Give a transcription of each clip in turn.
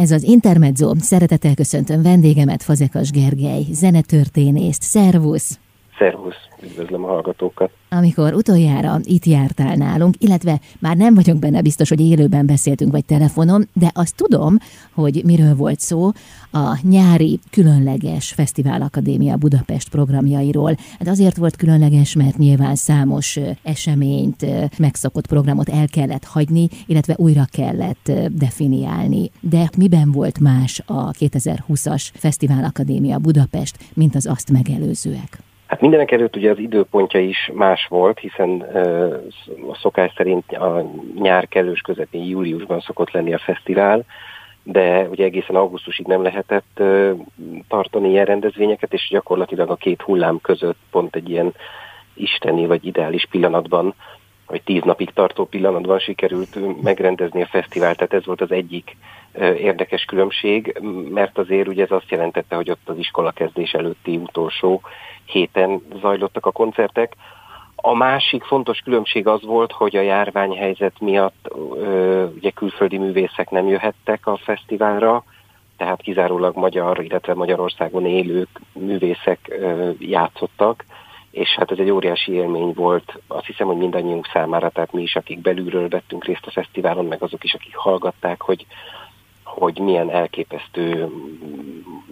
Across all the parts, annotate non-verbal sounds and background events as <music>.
Ez az Intermezzo. Szeretettel köszöntöm vendégemet, Fazekas Gergely, zenetörténészt. Szervusz! Szervusz, üdvözlöm a hallgatókat. Amikor utoljára itt jártál nálunk, illetve már nem vagyok benne biztos, hogy élőben beszéltünk vagy telefonon, de azt tudom, hogy miről volt szó a nyári különleges Fesztivál Akadémia Budapest programjairól. Hát azért volt különleges, mert nyilván számos eseményt, megszokott programot el kellett hagyni, illetve újra kellett definiálni. De miben volt más a 2020-as Fesztivál Akadémia Budapest, mint az azt megelőzőek? Hát mindenek előtt ugye az időpontja is más volt, hiszen a szokás szerint a nyár kellős közepén júliusban szokott lenni a fesztivál, de ugye egészen augusztusig nem lehetett tartani ilyen rendezvényeket, és gyakorlatilag a két hullám között pont egy ilyen isteni vagy ideális pillanatban, vagy tíz napig tartó pillanatban sikerült megrendezni a fesztivált, tehát ez volt az egyik érdekes különbség, mert azért ugye ez azt jelentette, hogy ott az iskola kezdés előtti utolsó héten zajlottak a koncertek. A másik fontos különbség az volt, hogy a járványhelyzet miatt ö, ugye külföldi művészek nem jöhettek a fesztiválra, tehát kizárólag magyar, illetve Magyarországon élők művészek játszottak, és hát ez egy óriási élmény volt, azt hiszem, hogy mindannyiunk számára, tehát mi is, akik belülről vettünk részt a fesztiválon, meg azok is, akik hallgatták, hogy, hogy milyen elképesztő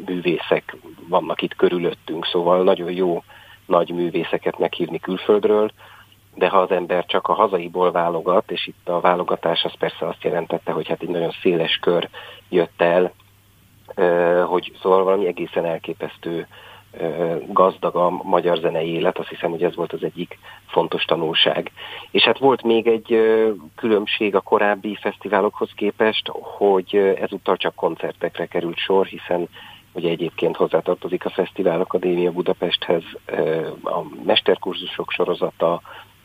művészek vannak itt körülöttünk, szóval nagyon jó nagy művészeket meghívni külföldről, de ha az ember csak a hazaiból válogat, és itt a válogatás az persze azt jelentette, hogy hát egy nagyon széles kör jött el, hogy szóval valami egészen elképesztő gazdag a magyar zenei élet, azt hiszem, hogy ez volt az egyik fontos tanulság. És hát volt még egy különbség a korábbi fesztiválokhoz képest, hogy ezúttal csak koncertekre került sor, hiszen ugye egyébként hozzátartozik a Fesztivál Akadémia Budapesthez a mesterkurzusok sorozata,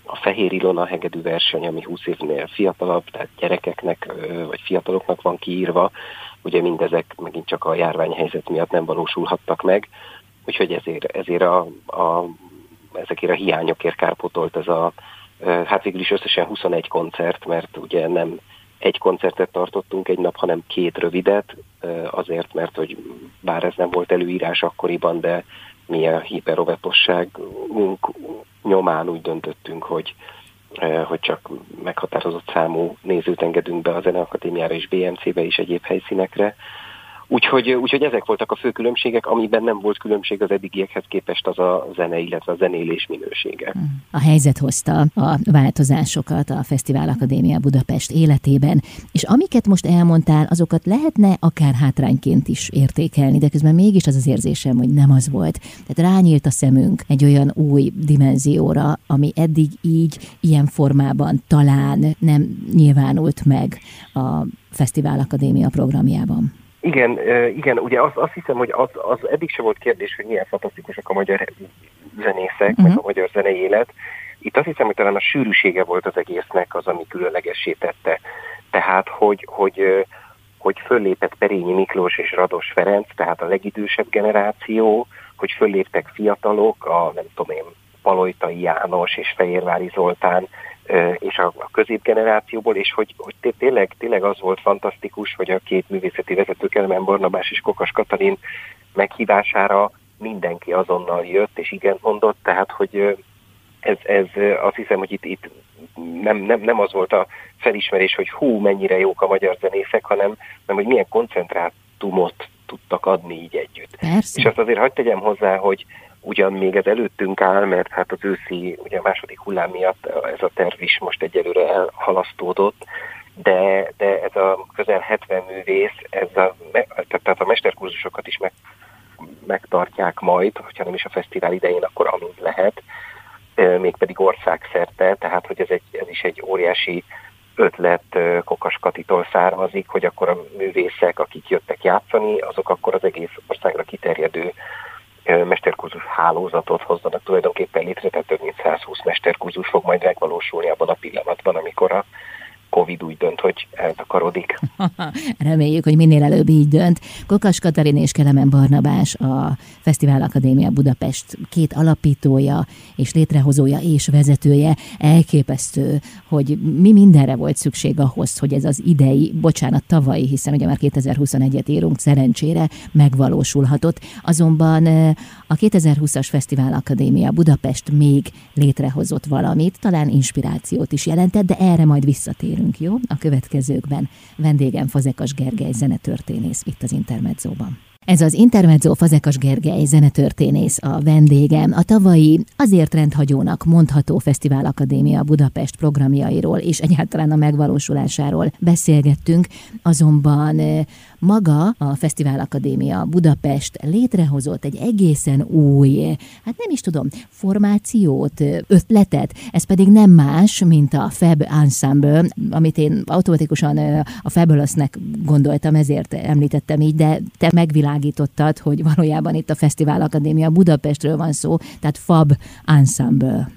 a Fehér Ilona hegedű verseny, ami 20 évnél fiatalabb, tehát gyerekeknek vagy fiataloknak van kiírva, ugye mindezek megint csak a járványhelyzet miatt nem valósulhattak meg, úgyhogy ezért, ezért a, a, ezekért a hiányokért kárpotolt ez a, hát végül is összesen 21 koncert, mert ugye nem egy koncertet tartottunk egy nap, hanem két rövidet, azért, mert hogy bár ez nem volt előírás akkoriban, de mi a hiperovetosságunk nyomán úgy döntöttünk, hogy, hogy csak meghatározott számú nézőt engedünk be a Zeneakadémiára és BMC-be és egyéb helyszínekre, Úgyhogy, úgyhogy ezek voltak a fő különbségek, amiben nem volt különbség az eddigiekhez képest az a zene, illetve a zenélés minősége. A helyzet hozta a változásokat a Fesztivál Akadémia Budapest életében, és amiket most elmondtál, azokat lehetne akár hátrányként is értékelni, de közben mégis az az érzésem, hogy nem az volt. Tehát rányílt a szemünk egy olyan új dimenzióra, ami eddig így, ilyen formában talán nem nyilvánult meg a Fesztivál Akadémia programjában. Igen, igen, ugye azt, azt hiszem, hogy az, az eddig sem volt kérdés, hogy milyen fantasztikusak a magyar zenészek, uh-huh. meg mhm. a magyar zenei élet. Itt azt hiszem, hogy talán a sűrűsége volt az egésznek az, ami különlegessé tette. Tehát, hogy, hogy, hogy föllépett Perényi Miklós és Rados Ferenc, tehát a legidősebb generáció, hogy fölléptek fiatalok, a nem tudom én, Palojtai János és Fehérvári Zoltán, és a, a középgenerációból, és hogy, hogy tényleg, tényleg az volt fantasztikus, hogy a két művészeti vezető Kelemen Barnabás és Kokas Katalin meghívására mindenki azonnal jött, és igen mondott, tehát hogy ez, ez azt hiszem, hogy itt, itt nem, nem, nem az volt a felismerés, hogy hú, mennyire jók a magyar zenészek, hanem, hanem hogy milyen koncentrátumot tudtak adni így együtt. Persze. És azt azért hagyd tegyem hozzá, hogy, ugyan még ez előttünk áll, mert hát az őszi, ugye a második hullám miatt ez a terv is most egyelőre elhalasztódott, de, de ez a közel 70 művész, ez a, tehát a mesterkurzusokat is meg, megtartják majd, hogyha nem is a fesztivál idején, akkor amint lehet, mégpedig országszerte, tehát hogy ez, egy, ez is egy óriási ötlet Kokas Katitól származik, hogy akkor a művészek, akik jöttek játszani, azok akkor az egész országra kiterjedő mesterkurzus hálózatot hozzanak tulajdonképpen létre, tehát több mint 120 mesterkurzus fog majd megvalósulni abban a pillanatban, amikor a Covid úgy dönt, hogy eltakarodik. <laughs> Reméljük, hogy minél előbb így dönt. Kokas Katalin és Kelemen Barnabás, a Fesztivál Akadémia Budapest két alapítója és létrehozója és vezetője. Elképesztő, hogy mi mindenre volt szükség ahhoz, hogy ez az idei, bocsánat, tavalyi, hiszen ugye már 2021-et írunk, szerencsére megvalósulhatott. Azonban a 2020-as Fesztivál Akadémia Budapest még létrehozott valamit, talán inspirációt is jelentett, de erre majd visszatérünk, jó? A következőkben vendégem Fazekas Gergely zenetörténész itt az Intermedzóban. Ez az Intermezzo Fazekas Gergely zenetörténész a vendégem. A tavalyi azért rendhagyónak mondható Fesztivál Akadémia Budapest programjairól és egyáltalán a megvalósulásáról beszélgettünk, azonban maga a Fesztivál Akadémia Budapest létrehozott egy egészen új, hát nem is tudom, formációt, ötletet, ez pedig nem más, mint a Fab Ensemble, amit én automatikusan a Fabulous-nek gondoltam, ezért említettem így, de te megvilágítottad, hogy valójában itt a Fesztivál Akadémia Budapestről van szó, tehát Fab Ensemble.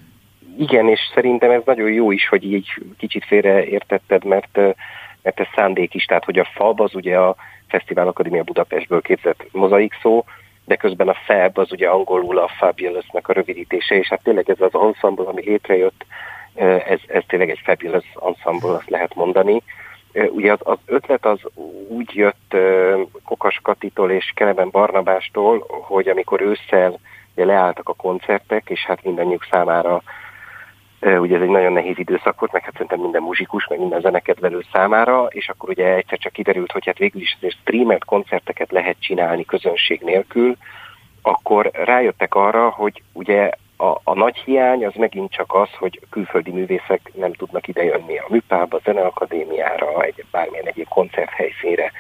Igen, és szerintem ez nagyon jó is, hogy így kicsit félreértetted, mert mert ez szándék is, tehát hogy a FAB az ugye a Fesztivál Akadémia Budapestből képzett mozaik szó, de közben a FAB az ugye angolul a Fabulous-nak a rövidítése, és hát tényleg ez az ensemble, ami létrejött, ez, ez tényleg egy Fabulous ensemble, azt lehet mondani. Ugye az, az ötlet az úgy jött Kokas Katitól és Kelemen Barnabástól, hogy amikor ősszel leálltak a koncertek, és hát mindannyiuk számára ugye ez egy nagyon nehéz időszak volt, meg hát szerintem minden muzsikus, meg minden zenekedvelő számára, és akkor ugye egyszer csak kiderült, hogy hát végül is azért streamert koncerteket lehet csinálni közönség nélkül, akkor rájöttek arra, hogy ugye a, a nagy hiány az megint csak az, hogy külföldi művészek nem tudnak idejönni a műpába, a zeneakadémiára, egy bármilyen egyéb koncerthelyszínre.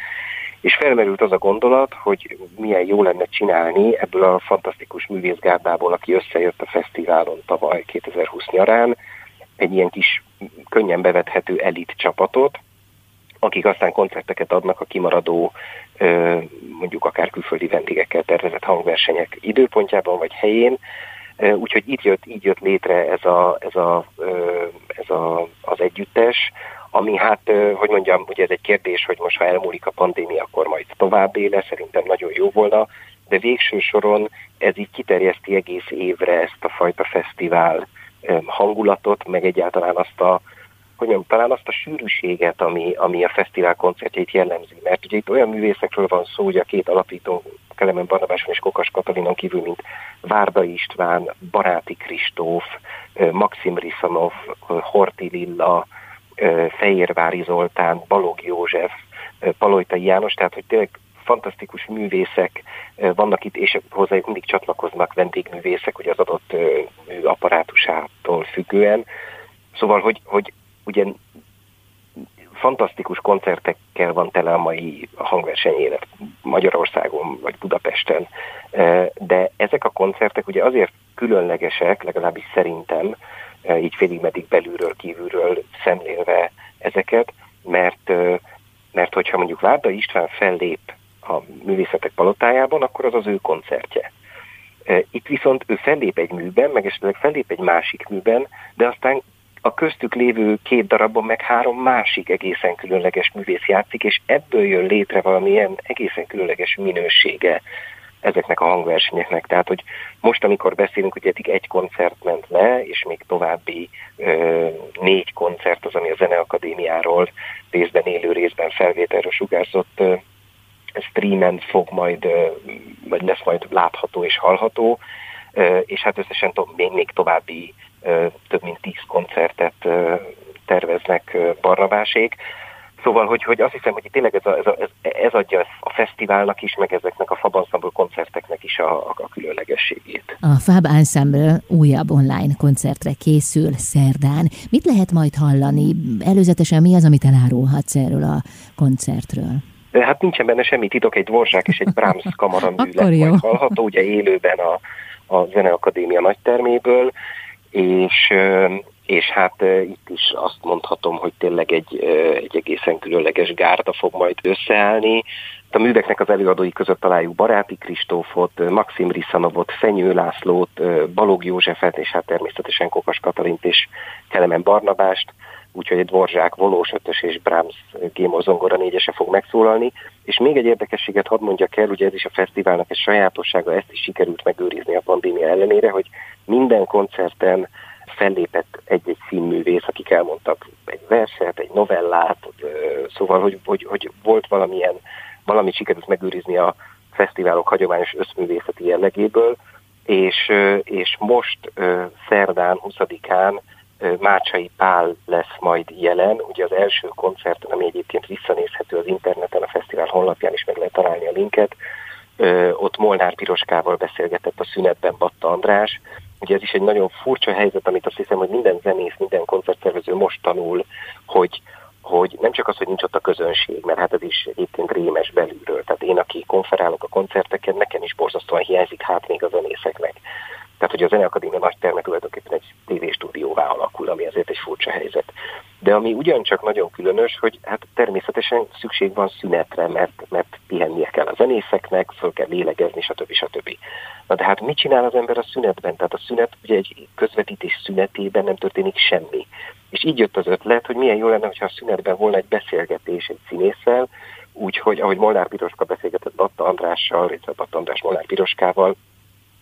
És felmerült az a gondolat, hogy milyen jó lenne csinálni ebből a fantasztikus művészgárdából, aki összejött a fesztiválon tavaly 2020 nyarán, egy ilyen kis könnyen bevethető elit csapatot, akik aztán koncerteket adnak a kimaradó, mondjuk akár külföldi vendégekkel tervezett hangversenyek időpontjában vagy helyén. Úgyhogy így jött, így jött létre ez, a, ez, a, ez a, az együttes, ami hát, hogy mondjam, ugye ez egy kérdés, hogy most ha elmúlik a pandémia, akkor majd tovább éle, szerintem nagyon jó volna, de végső soron ez így kiterjeszti egész évre ezt a fajta fesztivál hangulatot, meg egyáltalán azt a, hogy mondjam, talán azt a sűrűséget, ami, ami a fesztivál koncertjét jellemzi. Mert ugye itt olyan művészekről van szó, hogy a két alapító, Kelemen Barnabáson és Kokas Katalinon kívül, mint Várda István, Baráti Kristóf, Maxim Riszanov, Horti Lilla, Fehérvári Zoltán, Balog József, Palojtai János, tehát hogy tényleg fantasztikus művészek vannak itt, és hozzájuk mindig csatlakoznak vendégművészek, hogy az adott apparátusától függően. Szóval, hogy, hogy ugye fantasztikus koncertekkel van tele a mai hangversenyélet Magyarországon vagy Budapesten, de ezek a koncertek ugye azért különlegesek, legalábbis szerintem, így félig meddig belülről, kívülről szemlélve ezeket, mert, mert hogyha mondjuk Várda István fellép a művészetek palotájában, akkor az az ő koncertje. Itt viszont ő fellép egy műben, meg esetleg fellép egy másik műben, de aztán a köztük lévő két darabban meg három másik egészen különleges művész játszik, és ebből jön létre valamilyen egészen különleges minősége ezeknek a hangversenyeknek. Tehát, hogy most, amikor beszélünk, hogy eddig egy koncert ment le, és még további ö, négy koncert az, ami a Zeneakadémiáról részben élő, részben felvételről sugárzott ö, streamen fog majd, ö, vagy lesz majd látható és hallható, ö, és hát összesen to- még, még további több mint tíz koncertet terveznek Barnabásék. Szóval, hogy, hogy azt hiszem, hogy tényleg ez, a, ez, a, ez adja a fesztiválnak is, meg ezeknek a Fab Ensemble koncerteknek is a, a, a különlegességét. A Fab Ensemble újabb online koncertre készül szerdán. Mit lehet majd hallani? Előzetesen mi az, amit elárulhatsz erről a koncertről? Hát nincsen benne semmi titok, egy Dvorzsák és egy Brahms kamaramű <laughs> majd hallható, ugye élőben a, a Zeneakadémia nagyterméből, és és hát itt is azt mondhatom, hogy tényleg egy, egy egészen különleges gárda fog majd összeállni. A műveknek az előadói között találjuk Baráti Kristófot, Maxim Riszanovot, Fenyő Lászlót, Balog Józsefet, és hát természetesen Kokas Katalint és Kelemen Barnabást, úgyhogy egy Dvorzsák volós ötös és Brahms Gémor zongora négyese fog megszólalni. És még egy érdekességet hadd mondjak el, ugye ez is a fesztiválnak egy sajátossága, ezt is sikerült megőrizni a pandémia ellenére, hogy minden koncerten fellépett egy-egy színművész, akik elmondtak egy verset, egy novellát, szóval, hogy, hogy, hogy volt valamilyen, valamit sikerült megőrizni a fesztiválok hagyományos összművészeti jellegéből, és, és most szerdán 20-án Mácsai Pál lesz majd jelen, ugye az első koncerten, ami egyébként visszanézhető az interneten, a fesztivál honlapján is meg lehet találni a linket, ott Molnár Piroskával beszélgetett a szünetben Batta András, Ugye ez is egy nagyon furcsa helyzet, amit azt hiszem, hogy minden zenész, minden koncertszervező most tanul, hogy, hogy nem csak az, hogy nincs ott a közönség, mert hát ez is egyébként rémes belülről. Tehát én, aki konferálok a koncerteken, nekem is borzasztóan hiányzik, hát még a zenészeknek. Tehát, hogy a Zeneakadémia nagy terme tulajdonképpen egy tévéstúdióvá alakul, ami azért egy furcsa helyzet. De ami ugyancsak nagyon különös, hogy hát természetesen szükség van szünetre, mert, kell a zenészeknek, föl kell lélegezni, stb. stb. Na de hát mit csinál az ember a szünetben? Tehát a szünet, ugye egy közvetítés szünetében nem történik semmi. És így jött az ötlet, hogy milyen jó lenne, hogyha a szünetben volna egy beszélgetés egy színésszel, úgyhogy ahogy Molnár Piroska beszélgetett Batta Andrással, illetve Batta András Molnár Piroskával,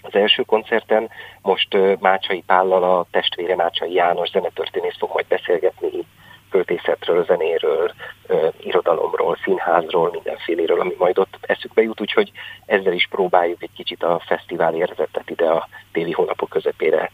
az első koncerten most Mácsai Pállal a testvére Mácsai János zenetörténész fog majd beszélgetni költészetről, zenéről, irodalomról, színházról, mindenféléről, ami majd ott eszükbe jut, úgyhogy ezzel is próbáljuk egy kicsit a fesztivál érzetet ide a téli hónapok közepére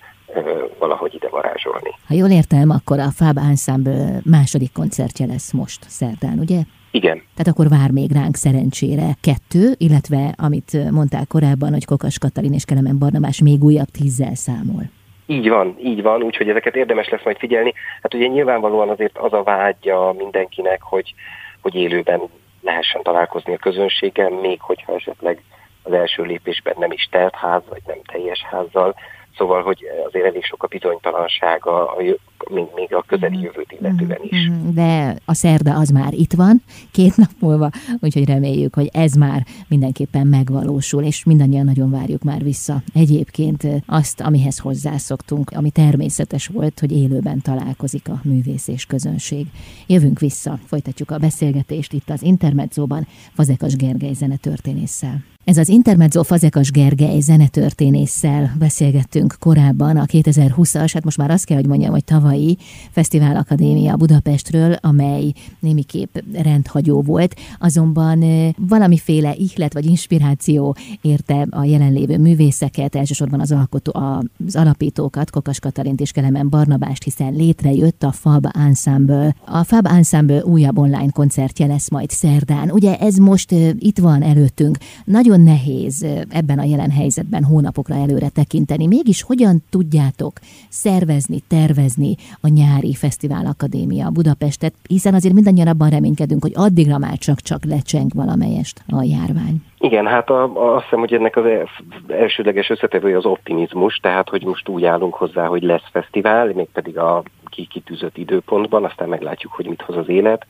valahogy ide varázsolni. Ha jól értem, akkor a Fab Ensemble második koncertje lesz most szerdán, ugye? Igen. Tehát akkor vár még ránk szerencsére kettő, illetve amit mondtál korábban, hogy Kokas Katalin és Kelemen Barnabás még újabb tízzel számol. Így van, így van, úgyhogy ezeket érdemes lesz majd figyelni. Hát ugye nyilvánvalóan azért az a vágya mindenkinek, hogy, hogy élőben lehessen találkozni a közönséggel, még hogyha esetleg az első lépésben nem is telt ház, vagy nem teljes házzal, Szóval, hogy azért elég sok a bizonytalansága, a, még, még a közeli mhm. jövőt illetően is. Mhm. De a szerda az már itt van, két nap múlva, úgyhogy reméljük, hogy ez már mindenképpen megvalósul, és mindannyian nagyon várjuk már vissza. Egyébként azt, amihez hozzászoktunk, ami természetes volt, hogy élőben találkozik a művész és közönség. Jövünk vissza, folytatjuk a beszélgetést itt az Intermedzóban Fazekas Gergely zenetörténésszel. Ez az Intermezzo Fazekas Gergely zenetörténésszel beszélgettünk korábban a 2020-as, hát most már azt kell, hogy mondjam, hogy tavalyi Fesztivál Akadémia Budapestről, amely némiképp rendhagyó volt, azonban valamiféle ihlet vagy inspiráció érte a jelenlévő művészeket, elsősorban az, alkotó, az alapítókat, Kokas Katalint és Kelemen Barnabást, hiszen létrejött a Fab Ensemble. A Fab Ensemble újabb online koncertje lesz majd szerdán. Ugye ez most itt van előttünk. Nagyon nehéz ebben a jelen helyzetben hónapokra előre tekinteni. Mégis hogyan tudjátok szervezni, tervezni a nyári Fesztivál Akadémia Budapestet, hiszen azért mindannyian abban reménykedünk, hogy addigra már csak-csak lecseng valamelyest a járvány. Igen, hát a, a, azt hiszem, hogy ennek az elsődleges összetevője az optimizmus, tehát hogy most úgy állunk hozzá, hogy lesz fesztivál, mégpedig a kikitűzött időpontban, aztán meglátjuk, hogy mit hoz az élet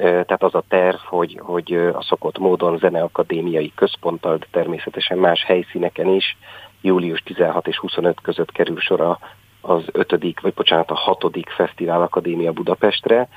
tehát az a terv, hogy, hogy a szokott módon zeneakadémiai központtal, de természetesen más helyszíneken is július 16 és 25 között kerül sor az ötödik, vagy bocsánat, a hatodik Fesztivál Akadémia Budapestre.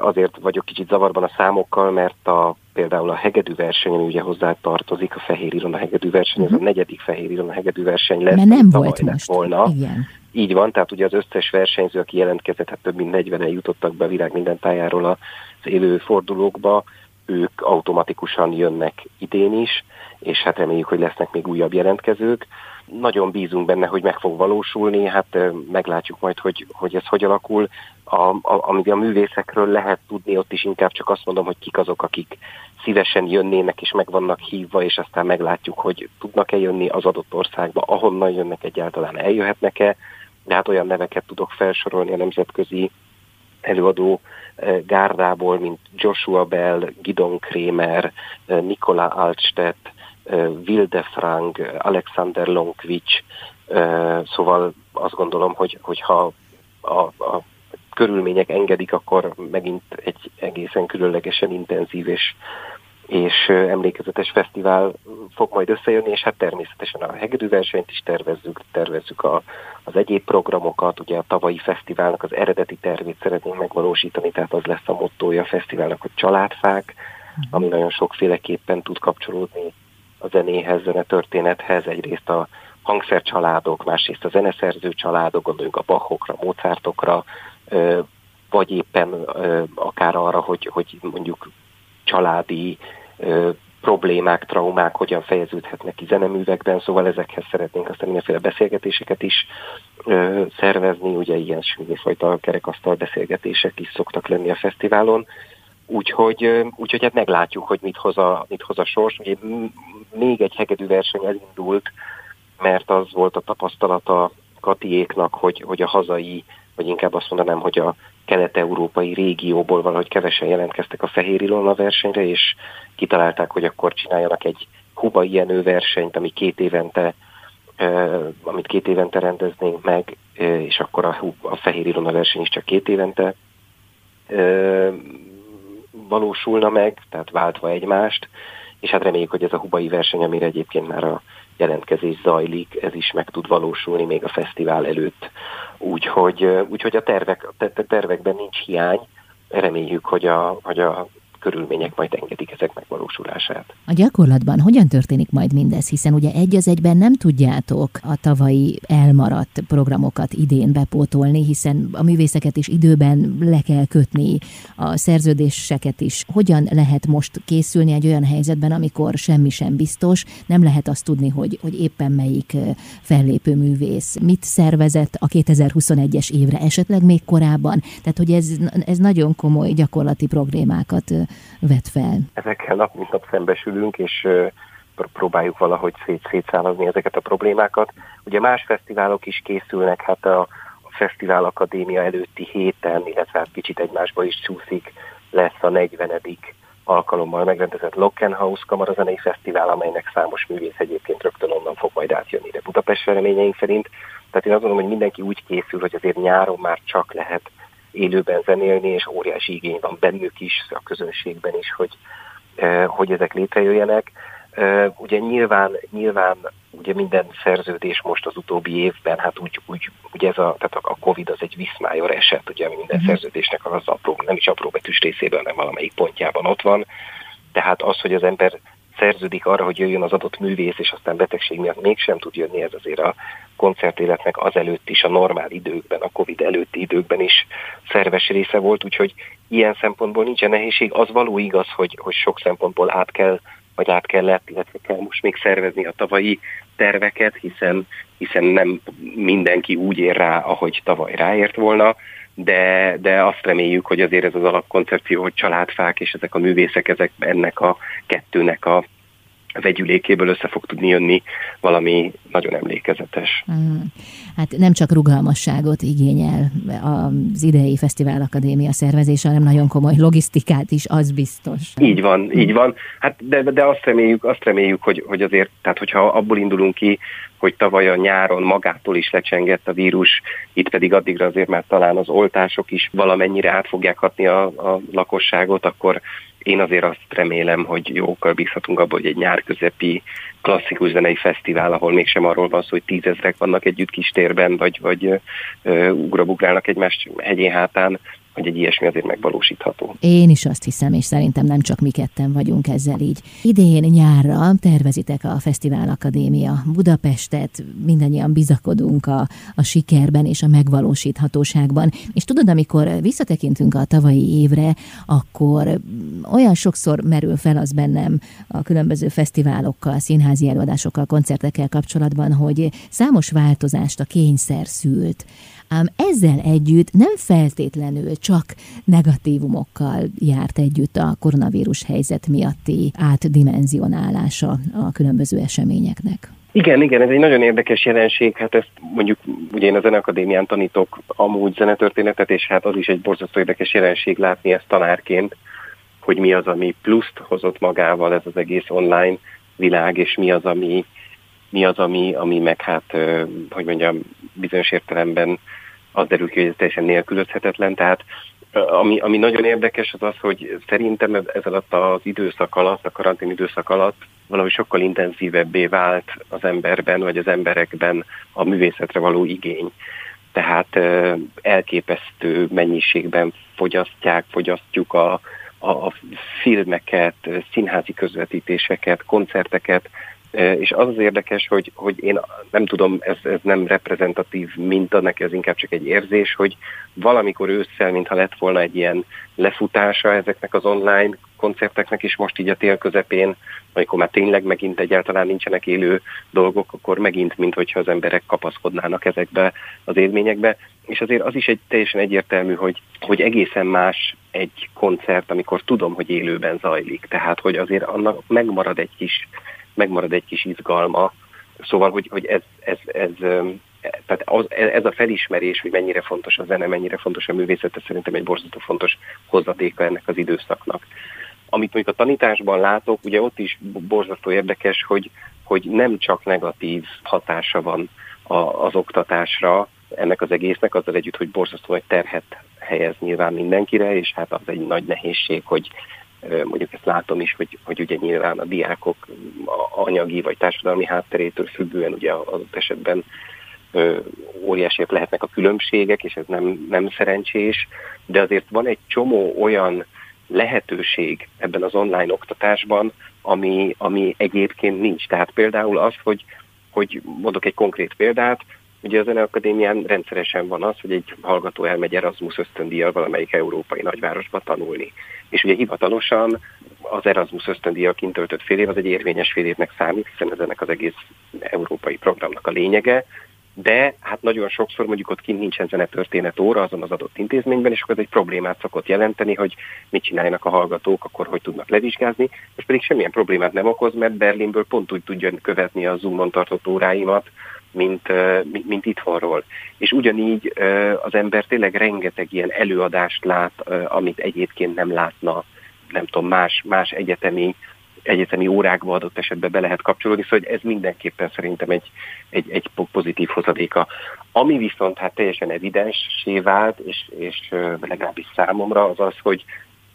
Azért vagyok kicsit zavarban a számokkal, mert a, például a hegedű versenyen ugye hozzá tartozik a Fehér Iron a hegedű verseny, uh-huh. ez a mhm. negyedik Fehér Iron a hegedű verseny lesz. Mert nem volt most. Volna. Igen. Így van, tehát ugye az összes versenyző, aki jelentkezett, hát több mint 40-en jutottak be a világ minden tájáról az élő fordulókba, ők automatikusan jönnek idén is, és hát reméljük, hogy lesznek még újabb jelentkezők. Nagyon bízunk benne, hogy meg fog valósulni, hát meglátjuk majd, hogy, hogy ez hogy alakul. A, a, amit a művészekről lehet tudni, ott is inkább csak azt mondom, hogy kik azok, akik szívesen jönnének és meg vannak hívva, és aztán meglátjuk, hogy tudnak-e jönni az adott országba, ahonnan jönnek egyáltalán, eljöhetnek-e, de hát olyan neveket tudok felsorolni a nemzetközi előadó gárdából, mint Joshua Bell, Gidon Kramer, Nikola Altstedt, eh, Wilde Frank, Alexander Lonkvich, szóval azt gondolom, hogy, hogyha a, a körülmények engedik, akkor megint egy egészen különlegesen intenzív és és emlékezetes fesztivál fog majd összejönni, és hát természetesen a hegedű versenyt is tervezzük, tervezzük a, az egyéb programokat, ugye a tavalyi fesztiválnak az eredeti tervét szeretnénk megvalósítani, tehát az lesz a mottója a fesztiválnak, hogy családfák, ami nagyon sokféleképpen tud kapcsolódni a zenéhez, zenetörténethez, egyrészt a hangszercsaládok, másrészt a zeneszerző családok, gondoljunk a Bachokra, Mozartokra, vagy éppen akár arra, hogy, hogy mondjuk családi problémák, traumák hogyan fejeződhetnek ki zeneművekben, szóval ezekhez szeretnénk aztán mindenféle beszélgetéseket is ö, szervezni, ugye ilyen fajta kerekasztal beszélgetések is szoktak lenni a fesztiválon, úgyhogy, úgyhogy hát meglátjuk, hogy mit hoz a, mit hoz a sors. Ugye még egy hegedű verseny elindult, mert az volt a tapasztalata Katiéknak, hogy, hogy a hazai, vagy inkább azt mondanám, hogy a kelet-európai régióból valahogy kevesen jelentkeztek a Fehér Ilona versenyre, és kitalálták, hogy akkor csináljanak egy Huba ilyenő versenyt, ami két évente amit két évente rendeznénk meg, és akkor a, a Fehér Ilona verseny is csak két évente valósulna meg, tehát váltva egymást, és hát reméljük, hogy ez a hubai verseny, amire egyébként már a jelentkezés zajlik, ez is meg tud valósulni még a fesztivál előtt. Úgyhogy, úgyhogy a, tervek, a tervekben nincs hiány, reméljük, hogy a, hogy a körülmények majd engedik ezek megvalósulását. A gyakorlatban hogyan történik majd mindez, hiszen ugye egy az egyben nem tudjátok a tavalyi elmaradt programokat idén bepótolni, hiszen a művészeket is időben le kell kötni, a szerződéseket is. Hogyan lehet most készülni egy olyan helyzetben, amikor semmi sem biztos, nem lehet azt tudni, hogy, hogy éppen melyik fellépő művész mit szervezett a 2021-es évre, esetleg még korábban. Tehát, hogy ez, ez nagyon komoly gyakorlati problémákat vet fel? Ezekkel nap mint nap szembesülünk, és próbáljuk valahogy szét, szétszállazni ezeket a problémákat. Ugye más fesztiválok is készülnek, hát a, a Fesztivál Akadémia előtti héten, illetve hát kicsit egymásba is csúszik, lesz a 40 alkalommal megrendezett Lockenhaus Kamarazenei Fesztivál, amelynek számos művész egyébként rögtön onnan fog majd átjönni de Budapest reményeink szerint. Tehát én azt gondolom, hogy mindenki úgy készül, hogy azért nyáron már csak lehet élőben zenélni, és óriási igény van bennük is, a közönségben is, hogy, hogy ezek létrejöjjenek. Ugye nyilván, nyilván ugye minden szerződés most az utóbbi évben, hát úgy, úgy ugye ez a, tehát a Covid az egy viszmájor eset, ugye minden uh-huh. szerződésnek az apró, nem is apró betűs részében, hanem valamelyik pontjában ott van. Tehát az, hogy az ember szerződik arra, hogy jöjjön az adott művész, és aztán betegség miatt mégsem tud jönni, ez azért a koncertéletnek azelőtt is, a normál időkben, a Covid előtti időkben is szerves része volt, úgyhogy ilyen szempontból nincsen nehézség. Az való igaz, hogy, hogy sok szempontból át kell, vagy át kellett, illetve kell most még szervezni a tavalyi terveket, hiszen, hiszen nem mindenki úgy ér rá, ahogy tavaly ráért volna, de, de azt reméljük, hogy azért ez az alapkoncepció, hogy családfák és ezek a művészek, ezek ennek a kettőnek a vegyülékéből össze fog tudni jönni valami nagyon emlékezetes. Mm. Hát nem csak rugalmasságot igényel az idei Fesztivál Akadémia szervezése, hanem nagyon komoly logisztikát is, az biztos. Így van, így van. Hát de, de azt reméljük, azt reméljük, hogy, hogy azért, tehát hogyha abból indulunk ki, hogy tavaly a nyáron magától is lecsengett a vírus, itt pedig addigra azért már talán az oltások is valamennyire át fogják hatni a, a lakosságot, akkor én azért azt remélem, hogy jókkal bízhatunk abban, hogy egy nyár közepi klasszikus zenei fesztivál, ahol mégsem arról van szó, hogy tízezrek vannak együtt kis térben, vagy, vagy ugrabugrálnak egymás hegyén hátán, hogy egy ilyesmi azért megvalósítható. Én is azt hiszem, és szerintem nem csak mi ketten vagyunk ezzel így. Idén nyárra tervezitek a Fesztivál Akadémia Budapestet, mindannyian bizakodunk a, a sikerben és a megvalósíthatóságban. És tudod, amikor visszatekintünk a tavalyi évre, akkor olyan sokszor merül fel az bennem a különböző fesztiválokkal, színházi előadásokkal, koncertekkel kapcsolatban, hogy számos változást a kényszer szült ám ezzel együtt nem feltétlenül csak negatívumokkal járt együtt a koronavírus helyzet miatti átdimenzionálása a különböző eseményeknek. Igen, igen, ez egy nagyon érdekes jelenség, hát ezt mondjuk ugye én a Zeneakadémián tanítok amúgy zenetörténetet, és hát az is egy borzasztó érdekes jelenség látni ezt tanárként, hogy mi az, ami pluszt hozott magával ez az egész online világ, és mi az, ami, mi az, ami, ami meg hát, hogy mondjam, bizonyos értelemben az derül ki, hogy ez teljesen nélkülözhetetlen, tehát Ami, ami nagyon érdekes az az, hogy szerintem ez, alatt az időszak alatt, a karantén időszak alatt valahogy sokkal intenzívebbé vált az emberben, vagy az emberekben a művészetre való igény. Tehát elképesztő mennyiségben fogyasztják, fogyasztjuk a, a, a filmeket, színházi közvetítéseket, koncerteket, és az az érdekes, hogy, hogy én nem tudom, ez, ez nem reprezentatív minta, neki ez inkább csak egy érzés, hogy valamikor ősszel, mintha lett volna egy ilyen lefutása ezeknek az online koncerteknek is most így a tél közepén, amikor már tényleg megint egyáltalán nincsenek élő dolgok, akkor megint, mint hogyha az emberek kapaszkodnának ezekbe az élményekbe. És azért az is egy teljesen egyértelmű, hogy, hogy egészen más egy koncert, amikor tudom, hogy élőben zajlik. Tehát, hogy azért annak megmarad egy kis megmarad egy kis izgalma. Szóval, hogy, hogy ez, ez, ez, tehát az, ez a felismerés, hogy mennyire fontos a zene, mennyire fontos a művészet, ez szerintem egy borzasztó fontos hozzatéka ennek az időszaknak. Amit mondjuk a tanításban látok, ugye ott is borzasztó érdekes, hogy, hogy nem csak negatív hatása van a, az oktatásra ennek az egésznek, azzal együtt, hogy borzasztó nagy terhet helyez nyilván mindenkire, és hát az egy nagy nehézség, hogy mondjuk ezt látom is, hogy, hogy ugye nyilván a diákok anyagi vagy társadalmi hátterétől függően ugye az esetben óriásiak lehetnek a különbségek, és ez nem, nem szerencsés, de azért van egy csomó olyan lehetőség ebben az online oktatásban, ami, ami egyébként nincs. Tehát például az, hogy, hogy mondok egy konkrét példát, Ugye a Zeneakadémián rendszeresen van az, hogy egy hallgató elmegy Erasmus ösztöndíjjal valamelyik európai nagyvárosba tanulni. És ugye hivatalosan az Erasmus ösztöndíjjal kint töltött fél év az egy érvényes fél évnek számít, hiszen ez ennek az egész európai programnak a lényege, de hát nagyon sokszor mondjuk ott kint nincsen zenetörténet óra azon az adott intézményben, és akkor ez egy problémát szokott jelenteni, hogy mit csináljanak a hallgatók, akkor hogy tudnak levizsgázni, és pedig semmilyen problémát nem okoz, mert Berlinből pont úgy tudja követni a Zoomon tartott óráimat, mint, mint, mint itthonról. És ugyanígy az ember tényleg rengeteg ilyen előadást lát, amit egyébként nem látna, nem tudom, más, más egyetemi egyetemi órákba adott esetben be lehet kapcsolódni, szóval ez mindenképpen szerintem egy, egy, egy pozitív hozadéka. Ami viszont hát teljesen evidenssé vált, és, és legalábbis számomra az az, hogy,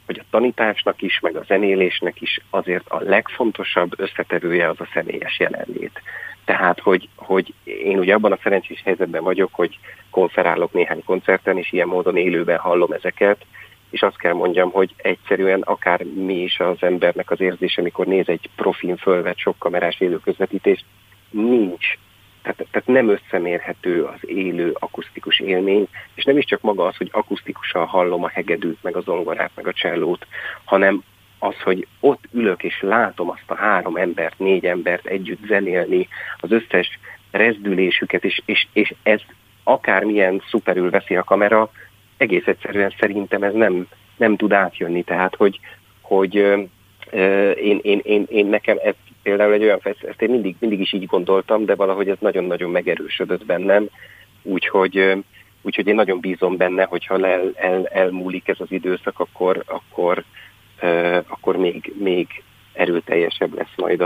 hogy a tanításnak is, meg a zenélésnek is azért a legfontosabb összetevője az a személyes jelenlét. Tehát, hogy, hogy én ugye abban a szerencsés helyzetben vagyok, hogy konferálok néhány koncerten, és ilyen módon élőben hallom ezeket, és azt kell mondjam, hogy egyszerűen akár mi is az embernek az érzése, amikor néz egy profin fölvett sok kamerás élő közvetítést, nincs. Tehát, tehát nem összemérhető az élő akusztikus élmény, és nem is csak maga az, hogy akusztikusan hallom a hegedűt, meg a zongorát, meg a csellót, hanem az, hogy ott ülök és látom azt a három embert, négy embert együtt zenélni, az összes rezdülésüket, és, és, és ez akármilyen szuperül veszi a kamera, egész egyszerűen szerintem ez nem, nem tud átjönni. Tehát, hogy, hogy én, én, én, én nekem ez például egy olyan ezt én mindig, mindig is így gondoltam, de valahogy ez nagyon-nagyon megerősödött bennem, úgyhogy, úgyhogy én nagyon bízom benne, hogyha el, el, elmúlik ez az időszak, akkor, akkor, akkor még, még erőteljesebb lesz majd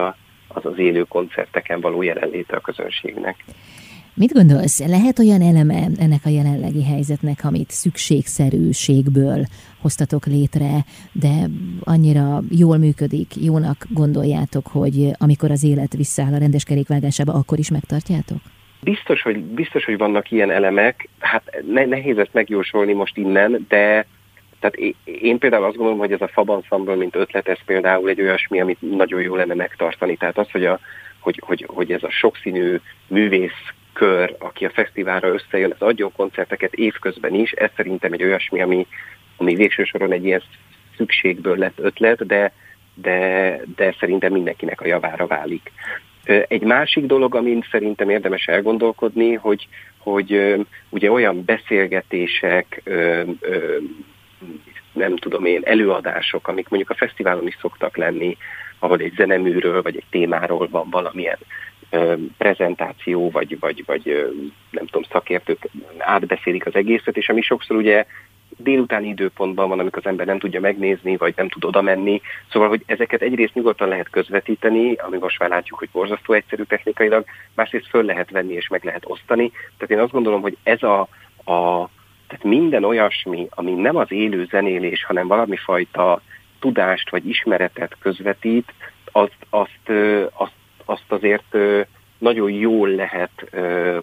az az élő koncerteken való jelenléte a közönségnek. Mit gondolsz, lehet olyan eleme ennek a jelenlegi helyzetnek, amit szükségszerűségből hoztatok létre, de annyira jól működik, jónak gondoljátok, hogy amikor az élet visszaáll a rendes kerékvágásába, akkor is megtartjátok? Biztos, hogy, biztos, hogy vannak ilyen elemek. Hát ne, nehéz ezt megjósolni most innen, de tehát én például azt gondolom, hogy ez a Fab Ensemble, mint ötlet, ez például egy olyasmi, amit nagyon jó lenne megtartani. Tehát az, hogy, a, hogy, hogy, hogy ez a sokszínű művész kör, aki a fesztiválra összejön, az adjon koncerteket évközben is, ez szerintem egy olyasmi, ami, ami végső soron egy ilyen szükségből lett ötlet, de, de, de szerintem mindenkinek a javára válik. Egy másik dolog, amin szerintem érdemes elgondolkodni, hogy, hogy ugye olyan beszélgetések, nem tudom én, előadások, amik mondjuk a fesztiválon is szoktak lenni, ahol egy zeneműről vagy egy témáról van valamilyen prezentáció, vagy, vagy, vagy nem tudom, szakértők átbeszélik az egészet, és ami sokszor ugye délutáni időpontban van, amikor az ember nem tudja megnézni, vagy nem tud oda menni. Szóval, hogy ezeket egyrészt nyugodtan lehet közvetíteni, ami most már látjuk, hogy borzasztó egyszerű technikailag, másrészt föl lehet venni és meg lehet osztani. Tehát én azt gondolom, hogy ez a, a Tehát minden olyasmi, ami nem az élő zenélés, hanem valami fajta tudást vagy ismeretet közvetít, azt, azt, azt, azt azért nagyon jól lehet,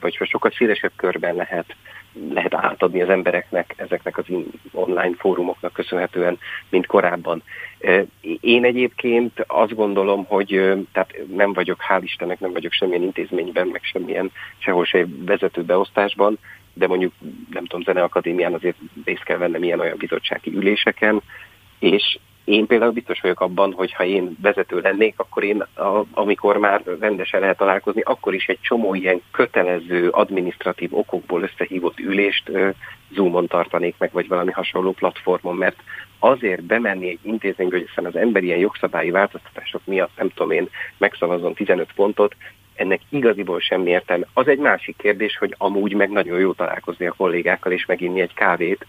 vagy sokkal szélesebb körben lehet, lehet átadni az embereknek ezeknek az online fórumoknak köszönhetően, mint korábban. Én egyébként azt gondolom, hogy tehát nem vagyok, hál' Istennek nem vagyok semmilyen intézményben, meg semmilyen sehol se vezető beosztásban, de mondjuk, nem tudom, Zeneakadémián azért részt kell vennem ilyen-olyan bizottsági üléseken, és én például biztos vagyok abban, hogy ha én vezető lennék, akkor én, a, amikor már rendesen lehet találkozni, akkor is egy csomó ilyen kötelező, administratív okokból összehívott ülést uh, Zoomon tartanék meg, vagy valami hasonló platformon, mert azért bemenni egy intézménybe, hogy hiszen az emberi ilyen jogszabályi változtatások miatt, nem tudom én, megszavazom 15 pontot, ennek igaziból semmi értelme. Az egy másik kérdés, hogy amúgy meg nagyon jó találkozni a kollégákkal és meginni egy kávét,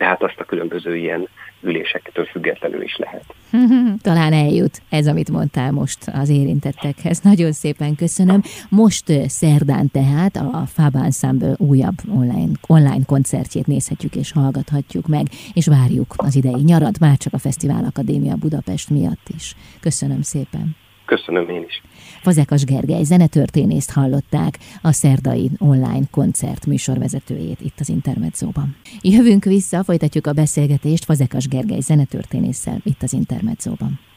tehát azt a különböző ilyen ülésektől függetlenül is lehet. <laughs> Talán eljut ez, amit mondtál most az érintettekhez. Nagyon szépen köszönöm. Most szerdán tehát a Fab Ensemble újabb online, online koncertjét nézhetjük és hallgathatjuk meg, és várjuk az idei nyarat, már csak a Fesztivál Akadémia Budapest miatt is. Köszönöm szépen. Köszönöm én is. Fazekas Gergely zenetörténészt hallották, a szerdai online koncert műsorvezetőjét itt az Intermedzóban. Jövünk vissza, folytatjuk a beszélgetést Fazekas Gergely zenetörténésszel itt az Intermedzóban.